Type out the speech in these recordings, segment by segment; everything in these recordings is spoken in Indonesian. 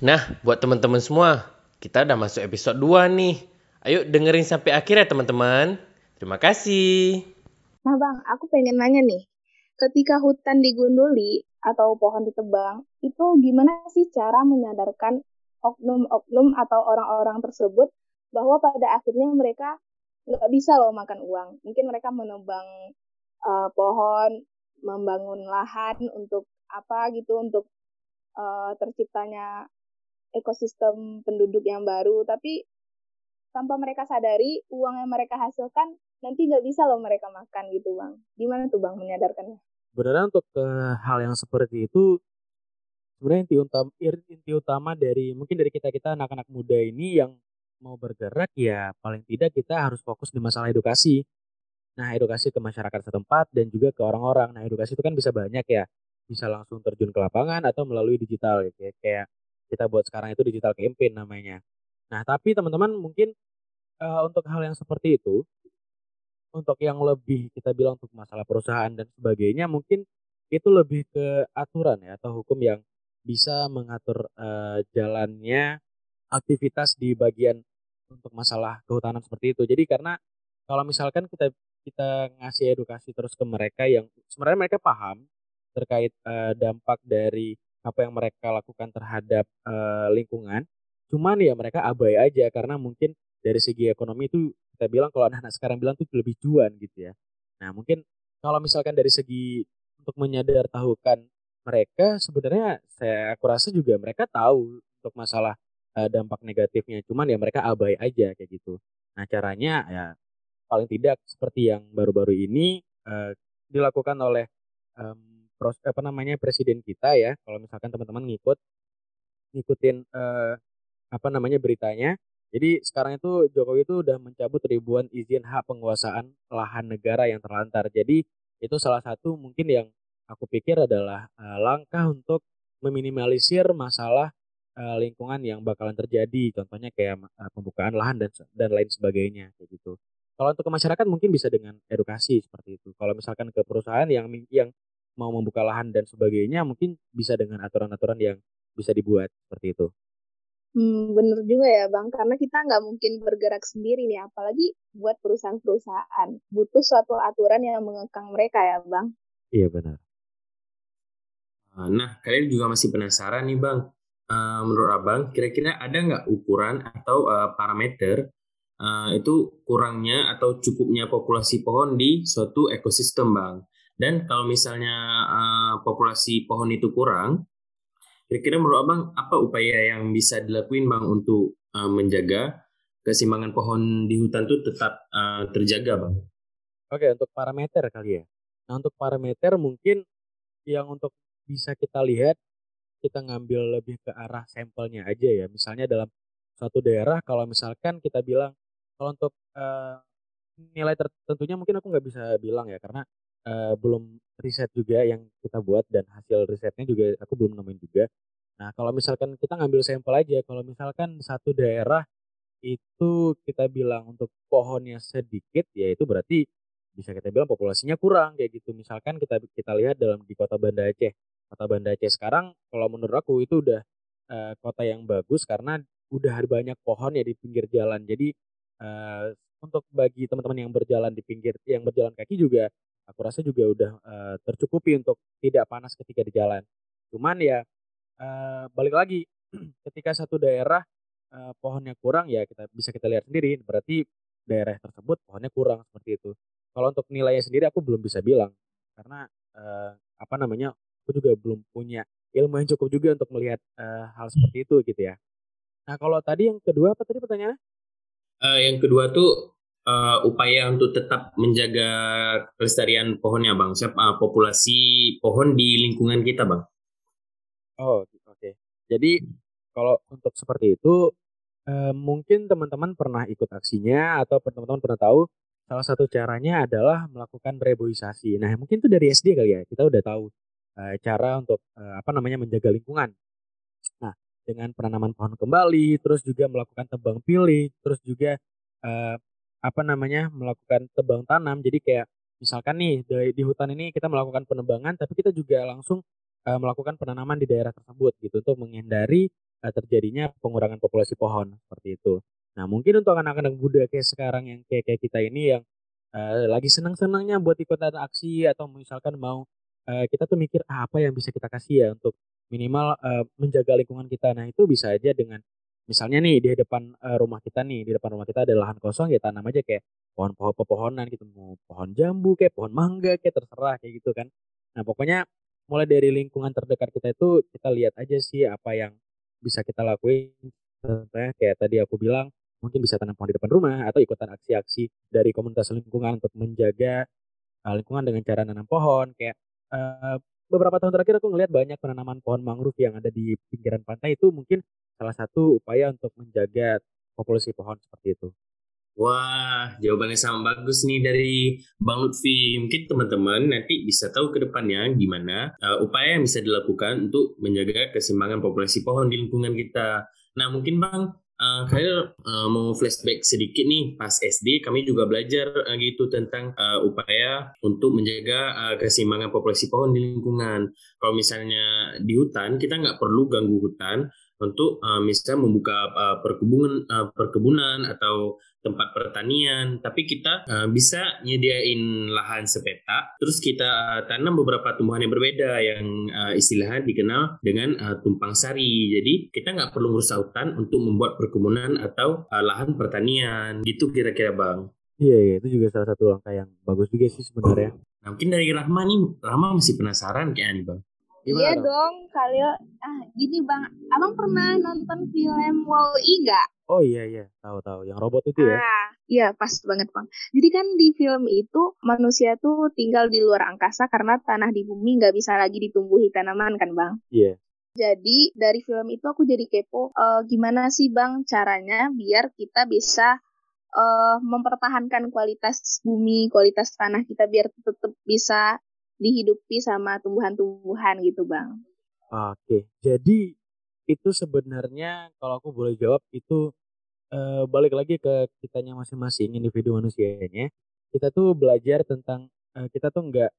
Nah, buat teman-teman semua, kita udah masuk episode 2 nih. Ayo dengerin sampai akhir ya teman-teman. Terima kasih. Nah bang, aku pengen nanya nih. Ketika hutan digunduli atau pohon ditebang, itu gimana sih cara menyadarkan oknum-oknum atau orang-orang tersebut bahwa pada akhirnya mereka nggak bisa loh makan uang. Mungkin mereka menebang uh, pohon, membangun lahan untuk apa gitu, untuk uh, terciptanya ekosistem penduduk yang baru. Tapi tanpa mereka sadari, uang yang mereka hasilkan nanti nggak bisa loh mereka makan gitu bang. Gimana tuh bang menyadarkannya? Sebenarnya untuk ke hal yang seperti itu sebenarnya inti utama inti utama dari mungkin dari kita kita anak-anak muda ini yang mau bergerak ya paling tidak kita harus fokus di masalah edukasi. Nah edukasi ke masyarakat setempat dan juga ke orang-orang. Nah edukasi itu kan bisa banyak ya, bisa langsung terjun ke lapangan atau melalui digital ya kayak kita buat sekarang itu digital campaign namanya. Nah tapi teman-teman mungkin uh, untuk hal yang seperti itu untuk yang lebih kita bilang untuk masalah perusahaan dan sebagainya mungkin itu lebih ke aturan ya atau hukum yang bisa mengatur uh, jalannya aktivitas di bagian untuk masalah kehutanan seperti itu. Jadi karena kalau misalkan kita kita ngasih edukasi terus ke mereka yang sebenarnya mereka paham terkait uh, dampak dari apa yang mereka lakukan terhadap uh, lingkungan, cuman ya mereka abai aja karena mungkin dari segi ekonomi itu kita bilang kalau anak-anak sekarang bilang tuh lebih cuan gitu ya. Nah mungkin kalau misalkan dari segi untuk menyadar tahukan mereka sebenarnya saya aku rasa juga mereka tahu untuk masalah uh, dampak negatifnya cuman ya mereka abai aja kayak gitu. Nah caranya ya paling tidak seperti yang baru-baru ini uh, dilakukan oleh um, pros, apa namanya presiden kita ya kalau misalkan teman-teman ngikut ngikutin uh, apa namanya beritanya jadi sekarang itu Jokowi itu udah mencabut ribuan izin hak penguasaan lahan negara yang terlantar. Jadi itu salah satu mungkin yang aku pikir adalah uh, langkah untuk meminimalisir masalah uh, lingkungan yang bakalan terjadi. Contohnya kayak uh, pembukaan lahan dan dan lain sebagainya kayak gitu. Kalau untuk ke masyarakat mungkin bisa dengan edukasi seperti itu. Kalau misalkan ke perusahaan yang yang mau membuka lahan dan sebagainya mungkin bisa dengan aturan-aturan yang bisa dibuat seperti itu. Hmm, bener juga ya Bang, karena kita nggak mungkin bergerak sendiri nih, apalagi buat perusahaan-perusahaan. Butuh suatu aturan yang mengekang mereka ya Bang. Iya benar. Ah, nah, kalian juga masih penasaran nih Bang, uh, menurut Abang, kira-kira ada nggak ukuran atau uh, parameter uh, itu kurangnya atau cukupnya populasi pohon di suatu ekosistem Bang? Dan kalau misalnya uh, populasi pohon itu kurang, Kira-kira menurut Abang apa upaya yang bisa dilakuin Bang untuk uh, menjaga keseimbangan pohon di hutan itu tetap uh, terjaga Bang? Oke, untuk parameter kali ya. Nah, untuk parameter mungkin yang untuk bisa kita lihat kita ngambil lebih ke arah sampelnya aja ya. Misalnya dalam suatu daerah kalau misalkan kita bilang kalau untuk uh, nilai tertentunya mungkin aku nggak bisa bilang ya karena uh, belum riset juga yang kita buat dan hasil risetnya juga aku belum nemuin juga. Nah, kalau misalkan kita ngambil sampel aja, kalau misalkan satu daerah itu kita bilang untuk pohonnya sedikit, ya itu berarti bisa kita bilang populasinya kurang kayak gitu. Misalkan kita kita lihat dalam di kota Banda Aceh. Kota Banda Aceh sekarang kalau menurut aku itu udah uh, kota yang bagus karena udah ada banyak pohon ya di pinggir jalan. Jadi uh, untuk bagi teman-teman yang berjalan di pinggir yang berjalan kaki juga aku rasa juga udah uh, tercukupi untuk tidak panas ketika di jalan. Cuman ya uh, balik lagi ketika satu daerah uh, pohonnya kurang ya kita bisa kita lihat sendiri berarti daerah tersebut pohonnya kurang seperti itu. Kalau untuk nilainya sendiri aku belum bisa bilang karena uh, apa namanya aku juga belum punya ilmu yang cukup juga untuk melihat uh, hal seperti itu gitu ya. Nah kalau tadi yang kedua apa tadi pertanyaannya? Uh, yang kedua tuh uh, upaya untuk tetap menjaga kelestarian pohonnya bang, siapa uh, populasi pohon di lingkungan kita bang. Oh oke. Okay. Jadi kalau untuk seperti itu uh, mungkin teman-teman pernah ikut aksinya atau teman-teman pernah tahu salah satu caranya adalah melakukan reboisasi. Nah mungkin itu dari SD kali ya kita udah tahu uh, cara untuk uh, apa namanya menjaga lingkungan. Nah dengan penanaman pohon kembali, terus juga melakukan tebang pilih, terus juga uh, apa namanya melakukan tebang tanam jadi kayak misalkan nih di, di hutan ini kita melakukan penebangan tapi kita juga langsung uh, melakukan penanaman di daerah tersebut gitu untuk menghindari uh, terjadinya pengurangan populasi pohon seperti itu. Nah mungkin untuk anak-anak muda kayak sekarang yang kayak kayak kita ini yang uh, lagi senang-senangnya buat ikutan aksi atau misalkan mau uh, kita tuh mikir ah, apa yang bisa kita kasih ya untuk minimal uh, menjaga lingkungan kita. Nah itu bisa aja dengan misalnya nih di depan uh, rumah kita nih di depan rumah kita ada lahan kosong ya tanam aja kayak pohon-pohon pepohonan gitu mau pohon jambu kayak pohon mangga kayak terserah kayak gitu kan. Nah pokoknya mulai dari lingkungan terdekat kita itu kita lihat aja sih apa yang bisa kita lakuin. Contohnya kayak tadi aku bilang mungkin bisa tanam pohon di depan rumah atau ikutan aksi-aksi dari komunitas lingkungan untuk menjaga uh, lingkungan dengan cara nanam pohon kayak uh, beberapa tahun terakhir aku ngelihat banyak penanaman pohon mangrove yang ada di pinggiran pantai itu mungkin salah satu upaya untuk menjaga populasi pohon seperti itu. Wah, jawabannya sama bagus nih dari Bang Lutfi. Mungkin teman-teman nanti bisa tahu ke depannya gimana uh, upaya yang bisa dilakukan untuk menjaga keseimbangan populasi pohon di lingkungan kita. Nah, mungkin Bang, uh, Khairil uh, mau flashback sedikit nih pas SD kami juga belajar uh, gitu tentang uh, upaya untuk menjaga uh, keseimbangan populasi pohon di lingkungan. Kalau misalnya di hutan kita nggak perlu ganggu hutan untuk uh, misalnya membuka uh, perkebunan uh, perkebunan atau tempat pertanian, tapi kita uh, bisa nyediain lahan sepeta, terus kita uh, tanam beberapa tumbuhan yang berbeda yang uh, istilahnya dikenal dengan uh, tumpang sari. Jadi kita nggak perlu merusak hutan untuk membuat perkebunan atau uh, lahan pertanian, gitu kira-kira bang. Iya, iya, itu juga salah satu langkah yang bagus juga sih sebenarnya. Nah, mungkin dari Rahma nih, Rahma masih penasaran kayak nih bang. Gimana iya dong, dong Khalil. Ah, gini bang, abang pernah nonton film Wall-E nggak? Oh iya iya, tahu-tahu. Yang robot itu ya? Ah, iya pas banget bang. Jadi kan di film itu manusia tuh tinggal di luar angkasa karena tanah di bumi nggak bisa lagi ditumbuhi tanaman kan bang? Iya. Yeah. Jadi dari film itu aku jadi kepo, uh, gimana sih bang caranya biar kita bisa uh, mempertahankan kualitas bumi, kualitas tanah kita biar tetap bisa dihidupi sama tumbuhan-tumbuhan gitu bang. Oke, jadi itu sebenarnya kalau aku boleh jawab itu uh, balik lagi ke kitanya masing-masing individu manusianya kita tuh belajar tentang uh, kita tuh enggak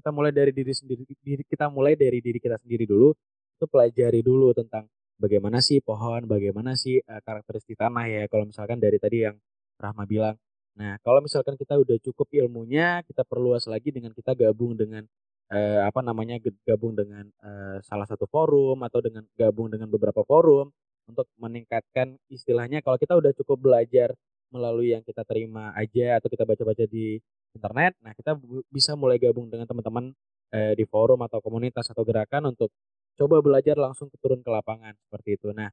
kita mulai dari diri sendiri diri kita mulai dari diri kita sendiri dulu itu pelajari dulu tentang bagaimana sih pohon bagaimana sih uh, karakteristik tanah ya kalau misalkan dari tadi yang Rahma bilang nah kalau misalkan kita udah cukup ilmunya kita perluas lagi dengan kita gabung dengan uh, apa namanya gabung dengan uh, salah satu forum atau dengan gabung dengan beberapa forum untuk meningkatkan istilahnya kalau kita udah cukup belajar melalui yang kita terima aja atau kita baca-baca di internet, nah kita bisa mulai gabung dengan teman-teman eh, di forum atau komunitas atau gerakan untuk coba belajar langsung turun ke lapangan seperti itu. Nah,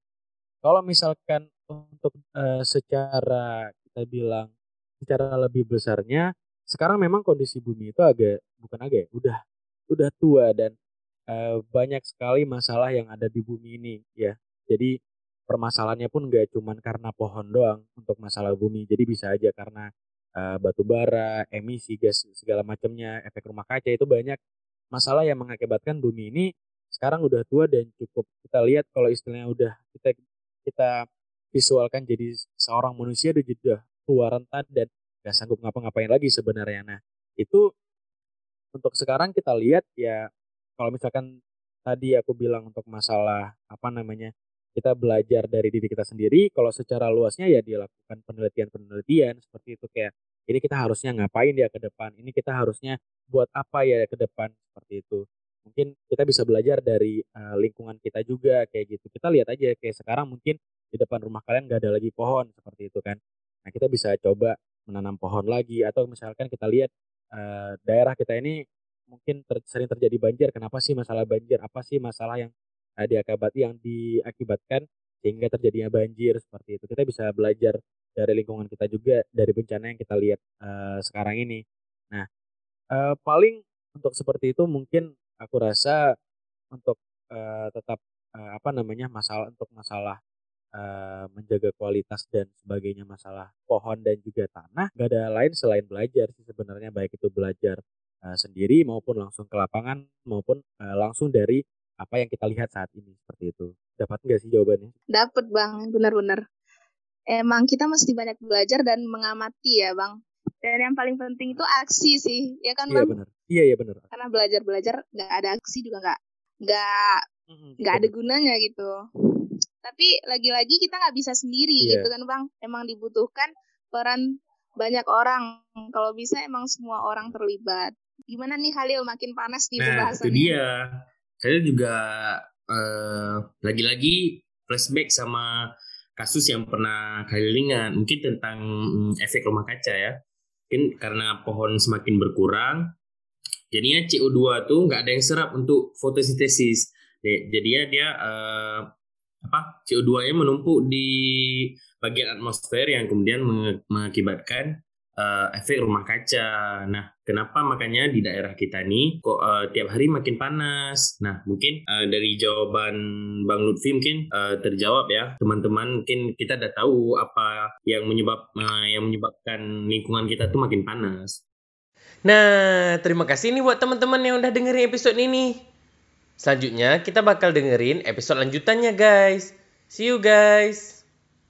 kalau misalkan untuk eh, secara kita bilang secara lebih besarnya, sekarang memang kondisi bumi itu agak bukan agak ya, udah udah tua dan eh, banyak sekali masalah yang ada di bumi ini ya. Jadi permasalahannya pun nggak cuma karena pohon doang untuk masalah bumi. Jadi bisa aja karena uh, batu bara, emisi gas segala macamnya, efek rumah kaca itu banyak masalah yang mengakibatkan bumi ini sekarang udah tua dan cukup kita lihat kalau istilahnya udah kita kita visualkan jadi seorang manusia udah tua rentan dan gak sanggup ngapa-ngapain lagi sebenarnya. Nah itu untuk sekarang kita lihat ya kalau misalkan tadi aku bilang untuk masalah apa namanya kita belajar dari diri kita sendiri kalau secara luasnya ya dilakukan penelitian-penelitian seperti itu kayak ini kita harusnya ngapain ya ke depan? Ini kita harusnya buat apa ya ke depan? Seperti itu. Mungkin kita bisa belajar dari uh, lingkungan kita juga kayak gitu. Kita lihat aja kayak sekarang mungkin di depan rumah kalian nggak ada lagi pohon seperti itu kan. Nah kita bisa coba menanam pohon lagi atau misalkan kita lihat uh, daerah kita ini mungkin ter sering terjadi banjir kenapa sih masalah banjir apa sih masalah yang uh, yang diakibatkan sehingga terjadinya banjir seperti itu. Kita bisa belajar dari lingkungan kita juga dari bencana yang kita lihat uh, sekarang ini. Nah, uh, paling untuk seperti itu mungkin aku rasa untuk uh, tetap uh, apa namanya masalah untuk masalah uh, menjaga kualitas dan sebagainya masalah pohon dan juga tanah gak ada lain selain belajar sih sebenarnya baik itu belajar uh, sendiri maupun langsung ke lapangan maupun uh, langsung dari apa yang kita lihat saat ini seperti itu. Dapat nggak sih jawabannya? Dapat bang, benar-benar. Emang kita mesti banyak belajar dan mengamati ya bang. Dan yang paling penting itu aksi sih, ya kan iya, bang? Bener. Iya iya benar. Karena belajar belajar nggak ada aksi juga nggak nggak nggak ada gunanya gitu. Tapi lagi-lagi kita nggak bisa sendiri yeah. gitu kan bang. Emang dibutuhkan peran banyak orang. Kalau bisa emang semua orang terlibat. Gimana nih Halil makin panas di nah, pembahasannya? Nah itu dia. Saya juga uh, lagi-lagi flashback sama kasus yang pernah Halil ingat. Mungkin tentang um, efek rumah kaca ya. Mungkin karena pohon semakin berkurang, jadinya CO2 tuh nggak ada yang serap untuk fotosintesis. Jadinya dia uh, apa CO2-nya menumpuk di bagian atmosfer yang kemudian mengakibatkan uh, efek rumah kaca. Nah, kenapa makanya di daerah kita nih kok uh, tiap hari makin panas? Nah, mungkin uh, dari jawaban Bang Lutfi mungkin uh, terjawab ya. Teman-teman mungkin kita udah tahu apa yang menyebab uh, yang menyebabkan lingkungan kita tuh makin panas. Nah, terima kasih nih buat teman-teman yang udah dengerin episode ini. Selanjutnya kita bakal dengerin episode lanjutannya guys. See you guys.